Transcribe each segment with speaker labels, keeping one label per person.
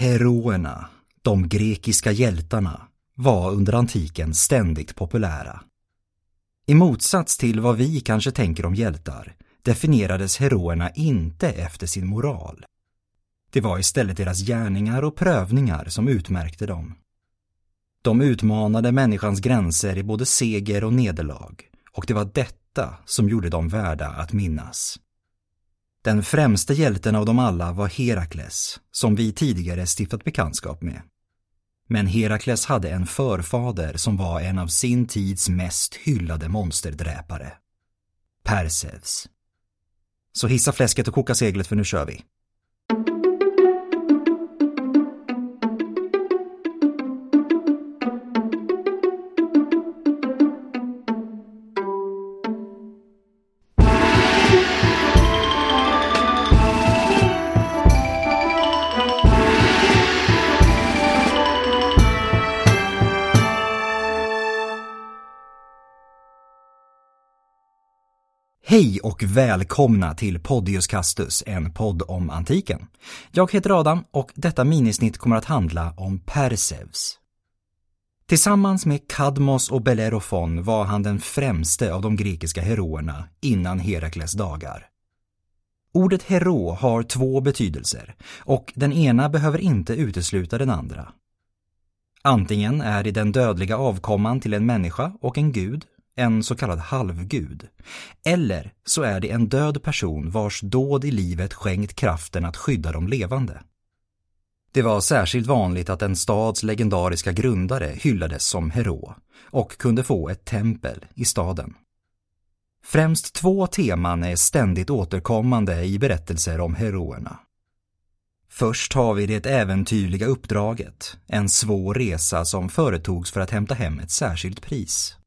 Speaker 1: Heroerna, de grekiska hjältarna, var under antiken ständigt populära. I motsats till vad vi kanske tänker om hjältar definierades heroerna inte efter sin moral. Det var istället deras gärningar och prövningar som utmärkte dem. De utmanade människans gränser i både seger och nederlag och det var detta som gjorde dem värda att minnas. Den främste hjälten av dem alla var Herakles, som vi tidigare stiftat bekantskap med. Men Herakles hade en förfader som var en av sin tids mest hyllade monsterdräpare. Perseus. Så hissa fläsket och koka seglet för nu kör vi. Hej och välkomna till Podius Castus, en podd om antiken. Jag heter Adam och detta minisnitt kommer att handla om Perseus. Tillsammans med Kadmos och Bellerofon var han den främste av de grekiska heroerna innan Herakles dagar. Ordet hero har två betydelser och den ena behöver inte utesluta den andra. Antingen är det den dödliga avkomman till en människa och en gud en så kallad halvgud. Eller så är det en död person vars dåd i livet skänkt kraften att skydda de levande. Det var särskilt vanligt att en stads legendariska grundare hyllades som hero och kunde få ett tempel i staden. Främst två teman är ständigt återkommande i berättelser om heroerna. Först har vi det äventyrliga uppdraget, en svår resa som företogs för att hämta hem ett särskilt pris.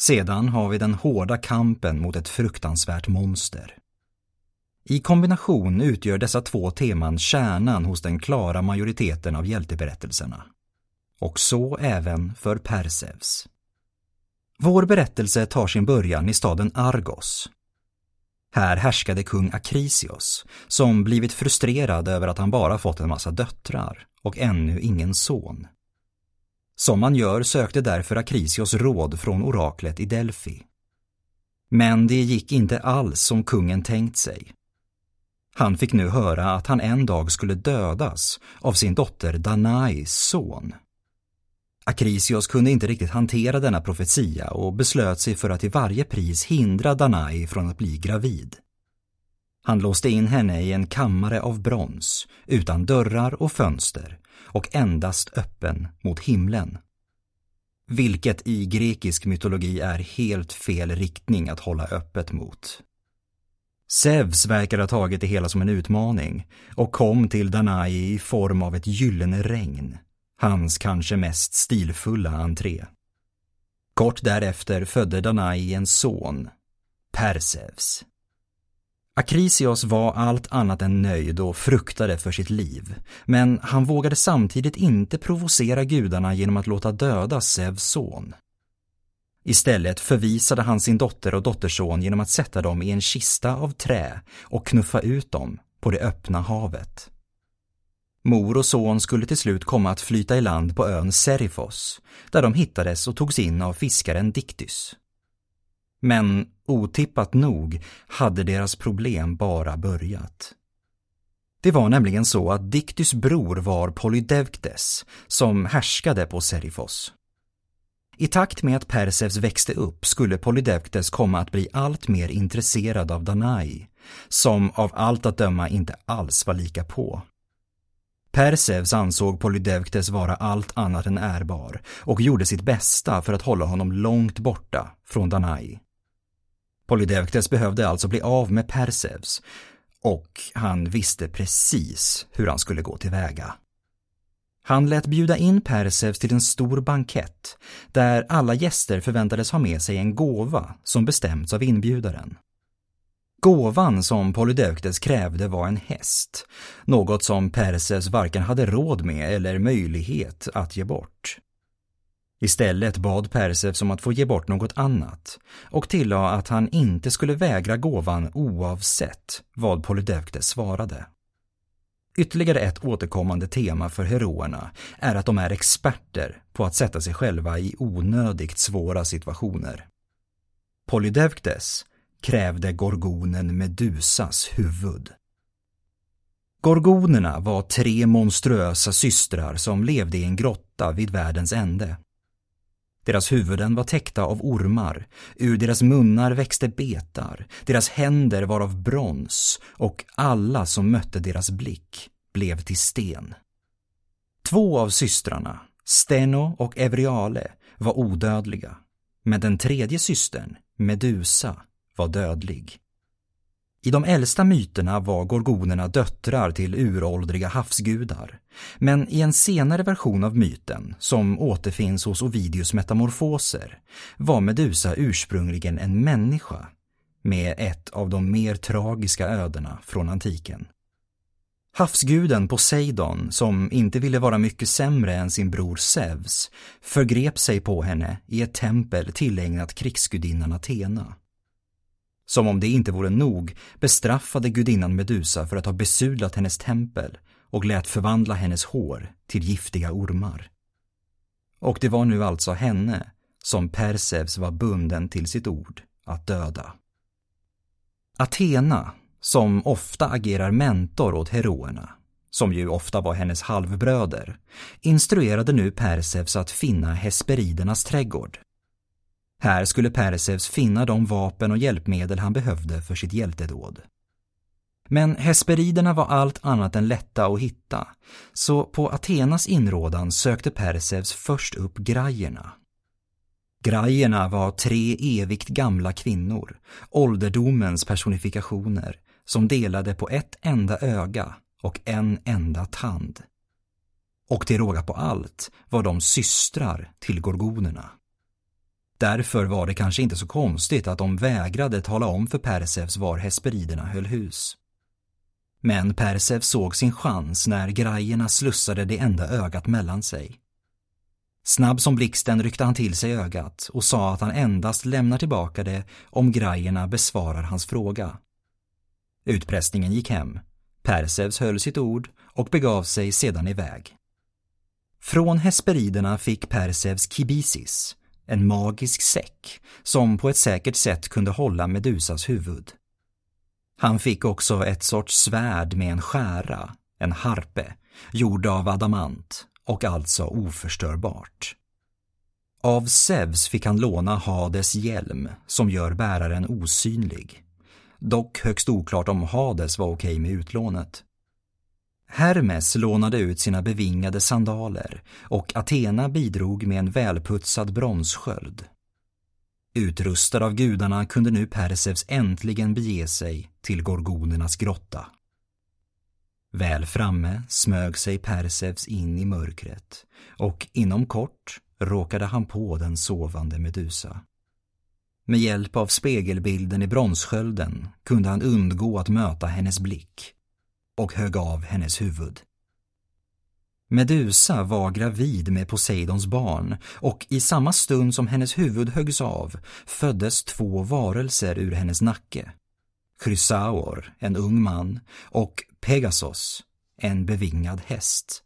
Speaker 1: Sedan har vi den hårda kampen mot ett fruktansvärt monster. I kombination utgör dessa två teman kärnan hos den klara majoriteten av hjälteberättelserna. Och så även för Perseus. Vår berättelse tar sin början i staden Argos. Här härskade kung Akrisios, som blivit frustrerad över att han bara fått en massa döttrar och ännu ingen son. Som man gör sökte därför Akrisios råd från oraklet i Delphi. Men det gick inte alls som kungen tänkt sig. Han fick nu höra att han en dag skulle dödas av sin dotter Danais son. Akrisios kunde inte riktigt hantera denna profetia och beslöt sig för att till varje pris hindra Danai från att bli gravid. Han låste in henne i en kammare av brons, utan dörrar och fönster och endast öppen mot himlen. Vilket i grekisk mytologi är helt fel riktning att hålla öppet mot. Zeus verkar ha tagit det hela som en utmaning och kom till Danai i form av ett gyllene regn, hans kanske mest stilfulla entré. Kort därefter födde Danai en son, Perseus. Akrisios var allt annat än nöjd och fruktade för sitt liv. Men han vågade samtidigt inte provocera gudarna genom att låta döda Zeus son. Istället förvisade han sin dotter och dotterson genom att sätta dem i en kista av trä och knuffa ut dem på det öppna havet. Mor och son skulle till slut komma att flyta i land på ön Serifos, där de hittades och togs in av fiskaren Diktys. Men otippat nog hade deras problem bara börjat. Det var nämligen så att Diktys bror var Polydeuktes som härskade på Serifos. I takt med att Perseus växte upp skulle Polydeuktes komma att bli allt mer intresserad av Danai, som av allt att döma inte alls var lika på. Perseus ansåg Polydeuktes vara allt annat än ärbar och gjorde sitt bästa för att hålla honom långt borta från Danai. Polydeuktes behövde alltså bli av med Perseus och han visste precis hur han skulle gå tillväga. Han lät bjuda in Perseus till en stor bankett där alla gäster förväntades ha med sig en gåva som bestämts av inbjudaren. Gåvan som Polydeuktes krävde var en häst, något som Perseus varken hade råd med eller möjlighet att ge bort. Istället bad Perseus om att få ge bort något annat och tillade att han inte skulle vägra gåvan oavsett vad Polydeuktes svarade. Ytterligare ett återkommande tema för heroerna är att de är experter på att sätta sig själva i onödigt svåra situationer. Polydeuktes krävde gorgonen Medusas huvud. Gorgonerna var tre monstruösa systrar som levde i en grotta vid världens ände. Deras huvuden var täckta av ormar, ur deras munnar växte betar, deras händer var av brons och alla som mötte deras blick blev till sten. Två av systrarna, Steno och Evriale, var odödliga, men den tredje systern, Medusa, var dödlig. I de äldsta myterna var gorgonerna döttrar till uråldriga havsgudar. Men i en senare version av myten, som återfinns hos Ovidius metamorfoser, var Medusa ursprungligen en människa med ett av de mer tragiska ödena från antiken. Havsguden Poseidon, som inte ville vara mycket sämre än sin bror Zeus, förgrep sig på henne i ett tempel tillägnat krigsgudinnan Athena. Som om det inte vore nog bestraffade gudinnan Medusa för att ha besudlat hennes tempel och lät förvandla hennes hår till giftiga ormar. Och det var nu alltså henne som Perseus var bunden till sitt ord att döda. Athena, som ofta agerar mentor åt heroerna, som ju ofta var hennes halvbröder, instruerade nu Perseus att finna Hesperidernas trädgård här skulle Perseus finna de vapen och hjälpmedel han behövde för sitt hjältedåd. Men Hesperiderna var allt annat än lätta att hitta, så på Athenas inrådan sökte Perseus först upp grajerna. Grajerna var tre evigt gamla kvinnor, ålderdomens personifikationer, som delade på ett enda öga och en enda tand. Och till råga på allt var de systrar till gorgonerna. Därför var det kanske inte så konstigt att de vägrade tala om för Perseus var Hesperiderna höll hus. Men Perseus såg sin chans när grajerna slussade det enda ögat mellan sig. Snabb som blixten ryckte han till sig ögat och sa att han endast lämnar tillbaka det om grajerna besvarar hans fråga. Utpressningen gick hem. Perseus höll sitt ord och begav sig sedan iväg. Från Hesperiderna fick Perseus kibisis, en magisk säck som på ett säkert sätt kunde hålla Medusas huvud. Han fick också ett sorts svärd med en skära, en harpe, gjord av adamant och alltså oförstörbart. Av Zeus fick han låna Hades hjälm som gör bäraren osynlig. Dock högst oklart om Hades var okej med utlånet. Hermes lånade ut sina bevingade sandaler och Athena bidrog med en välputsad bronssköld. Utrustad av gudarna kunde nu Perseus äntligen bege sig till Gorgonernas grotta. Väl framme smög sig Perseus in i mörkret och inom kort råkade han på den sovande Medusa. Med hjälp av spegelbilden i bronsskölden kunde han undgå att möta hennes blick och högg av hennes huvud. Medusa var gravid med Poseidons barn och i samma stund som hennes huvud höggs av föddes två varelser ur hennes nacke. Chrysaor, en ung man, och Pegasos, en bevingad häst.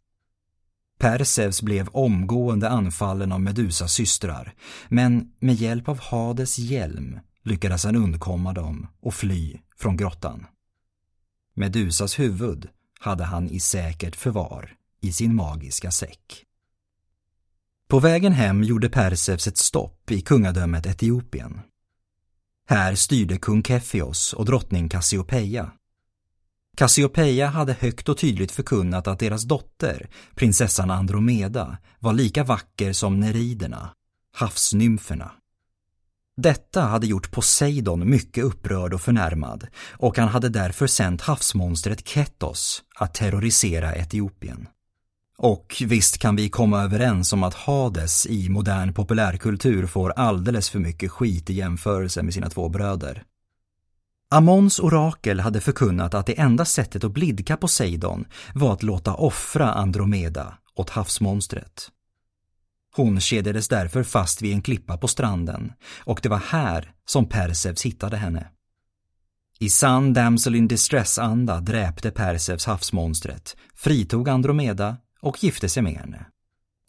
Speaker 1: Perseus blev omgående anfallen av Medusas systrar, men med hjälp av Hades hjälm lyckades han undkomma dem och fly från grottan. Medusas huvud hade han i säkert förvar i sin magiska säck. På vägen hem gjorde Perseus ett stopp i kungadömet Etiopien. Här styrde kung Kefios och drottning Cassiopeia. Cassiopeia hade högt och tydligt förkunnat att deras dotter, prinsessan Andromeda, var lika vacker som neriderna, havsnymferna. Detta hade gjort Poseidon mycket upprörd och förnärmad och han hade därför sänt havsmonstret Ketos att terrorisera Etiopien. Och visst kan vi komma överens om att Hades i modern populärkultur får alldeles för mycket skit i jämförelse med sina två bröder. Amons orakel hade förkunnat att det enda sättet att blidka Poseidon var att låta offra Andromeda åt havsmonstret. Hon kedjades därför fast vid en klippa på stranden och det var här som Perseus hittade henne. I sann damsel in distress-anda dräpte Persevs havsmonstret, fritog Andromeda och gifte sig med henne.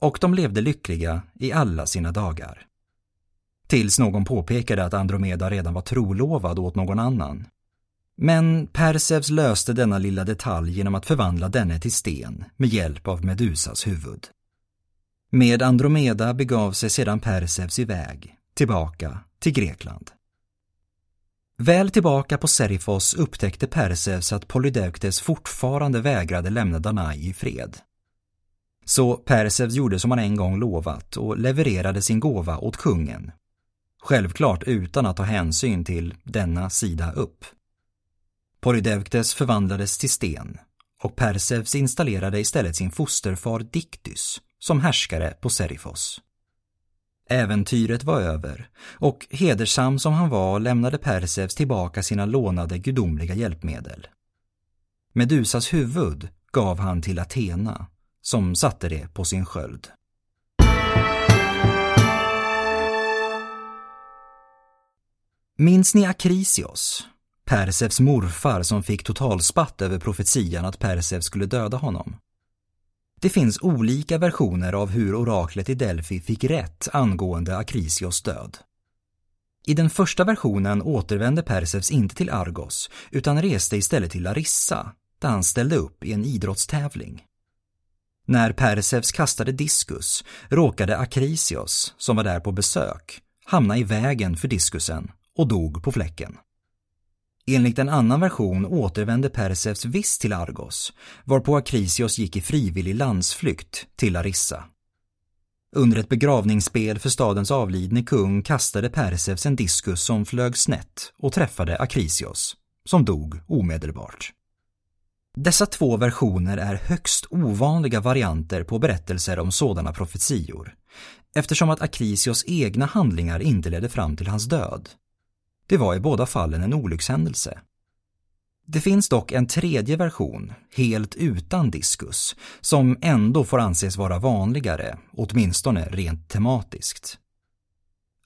Speaker 1: Och de levde lyckliga i alla sina dagar. Tills någon påpekade att Andromeda redan var trolovad åt någon annan. Men Persevs löste denna lilla detalj genom att förvandla denne till sten med hjälp av Medusas huvud. Med Andromeda begav sig sedan Perseus iväg, tillbaka till Grekland. Väl tillbaka på Serifos upptäckte Perseus att Polydeuktes fortfarande vägrade lämna Danai i fred. Så Perseus gjorde som han en gång lovat och levererade sin gåva åt kungen. Självklart utan att ta hänsyn till denna sida upp. Polydeuktes förvandlades till sten och Perseus installerade istället sin fosterfar Diktys som härskare på Serifos. Äventyret var över och hedersam som han var lämnade Perseus tillbaka sina lånade gudomliga hjälpmedel. Medusas huvud gav han till Athena som satte det på sin sköld. Minns ni Akrisios, Perseus morfar som fick totalspatt över profetian att Perseus skulle döda honom? Det finns olika versioner av hur oraklet i Delphi fick rätt angående Akrisios död. I den första versionen återvände Perseus inte till Argos utan reste istället till Larissa där han ställde upp i en idrottstävling. När Perseus kastade diskus råkade Akrisios, som var där på besök, hamna i vägen för diskusen och dog på fläcken. Enligt en annan version återvände Perseus visst till Argos, varpå Akrisios gick i frivillig landsflykt till Larissa. Under ett begravningsspel för stadens avlidne kung kastade Perseus en diskus som flög snett och träffade Akrisios, som dog omedelbart. Dessa två versioner är högst ovanliga varianter på berättelser om sådana profetior, eftersom att Akrisios egna handlingar inte ledde fram till hans död. Det var i båda fallen en olyckshändelse. Det finns dock en tredje version, helt utan diskus, som ändå får anses vara vanligare, åtminstone rent tematiskt.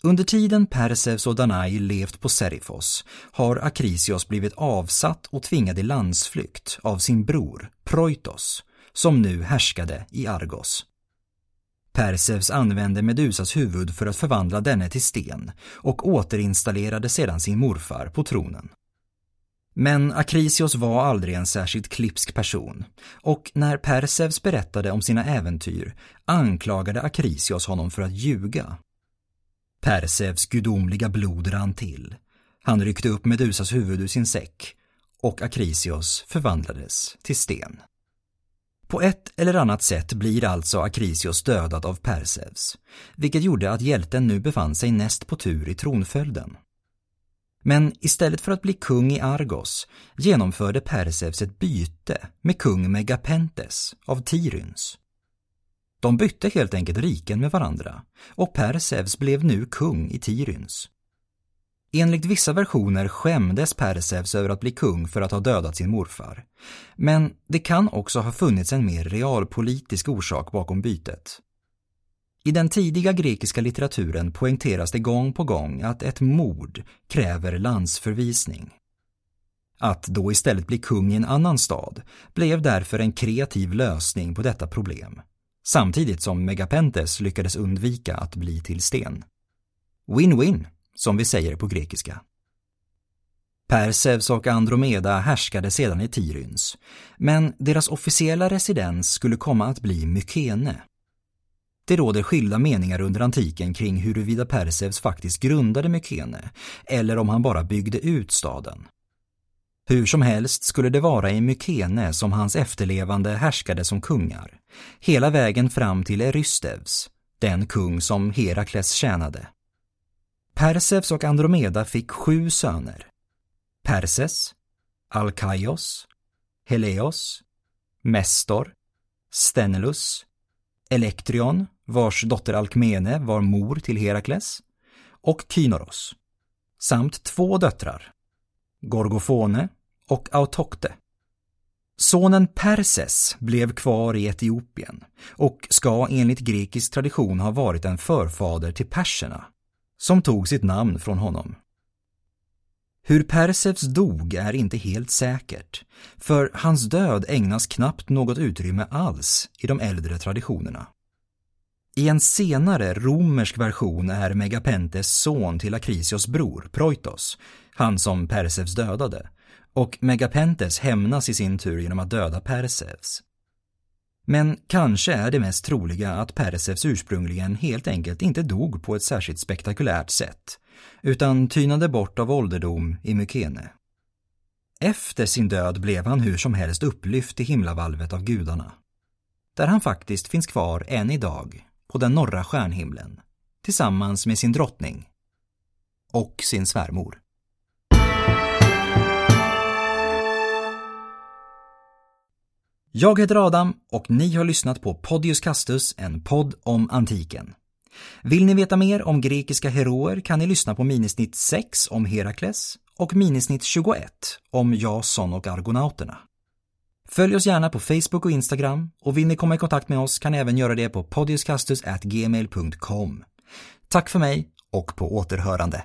Speaker 1: Under tiden Perseus och Danai levt på Serifos har Akrisios blivit avsatt och tvingad i landsflykt av sin bror Proitos, som nu härskade i Argos. Perseus använde Medusas huvud för att förvandla denne till sten och återinstallerade sedan sin morfar på tronen. Men Akrisios var aldrig en särskilt klipsk person och när Perseus berättade om sina äventyr anklagade Akrisios honom för att ljuga. Perseus gudomliga blod rann till. Han ryckte upp Medusas huvud ur sin säck och Akrisios förvandlades till sten. På ett eller annat sätt blir alltså Akrisios dödad av Perseus, vilket gjorde att hjälten nu befann sig näst på tur i tronföljden. Men istället för att bli kung i Argos genomförde Perseus ett byte med kung Megapentes av Tiryns. De bytte helt enkelt riken med varandra och Perseus blev nu kung i Tiryns. Enligt vissa versioner skämdes Perseus över att bli kung för att ha dödat sin morfar. Men det kan också ha funnits en mer realpolitisk orsak bakom bytet. I den tidiga grekiska litteraturen poängteras det gång på gång att ett mord kräver landsförvisning. Att då istället bli kung i en annan stad blev därför en kreativ lösning på detta problem, samtidigt som Megapentes lyckades undvika att bli till sten. Win-win som vi säger på grekiska. Perseus och Andromeda härskade sedan i Tiryns, men deras officiella residens skulle komma att bli Mykene. Det råder skilda meningar under antiken kring huruvida Perseus faktiskt grundade Mykene eller om han bara byggde ut staden. Hur som helst skulle det vara i Mykene som hans efterlevande härskade som kungar, hela vägen fram till Eurystevs, den kung som Herakles tjänade. Perseus och Andromeda fick sju söner. Perses, Alkaios, Heleos, Mestor, Stenelus, Elektrion, vars dotter Alkmene var mor till Herakles, och Kynoros, samt två döttrar, Gorgofone och Autokte. Sonen Perses blev kvar i Etiopien och ska enligt grekisk tradition ha varit en förfader till perserna som tog sitt namn från honom. Hur Persefs dog är inte helt säkert, för hans död ägnas knappt något utrymme alls i de äldre traditionerna. I en senare romersk version är Megapentes son till Akrisios bror, Proitos, han som Persefs dödade, och Megapentes hämnas i sin tur genom att döda Persefs. Men kanske är det mest troliga att Persefs ursprungligen helt enkelt inte dog på ett särskilt spektakulärt sätt, utan tynade bort av ålderdom i Mykene. Efter sin död blev han hur som helst upplyft i himlavalvet av gudarna, där han faktiskt finns kvar än idag på den norra stjärnhimlen tillsammans med sin drottning och sin svärmor. Jag heter Adam och ni har lyssnat på Podius Castus, en podd om antiken. Vill ni veta mer om grekiska heroer kan ni lyssna på minisnitt 6 om Herakles och minisnitt 21 om Jason och argonauterna. Följ oss gärna på Facebook och Instagram och vill ni komma i kontakt med oss kan ni även göra det på podiuscastus@gmail.com. Tack för mig och på återhörande.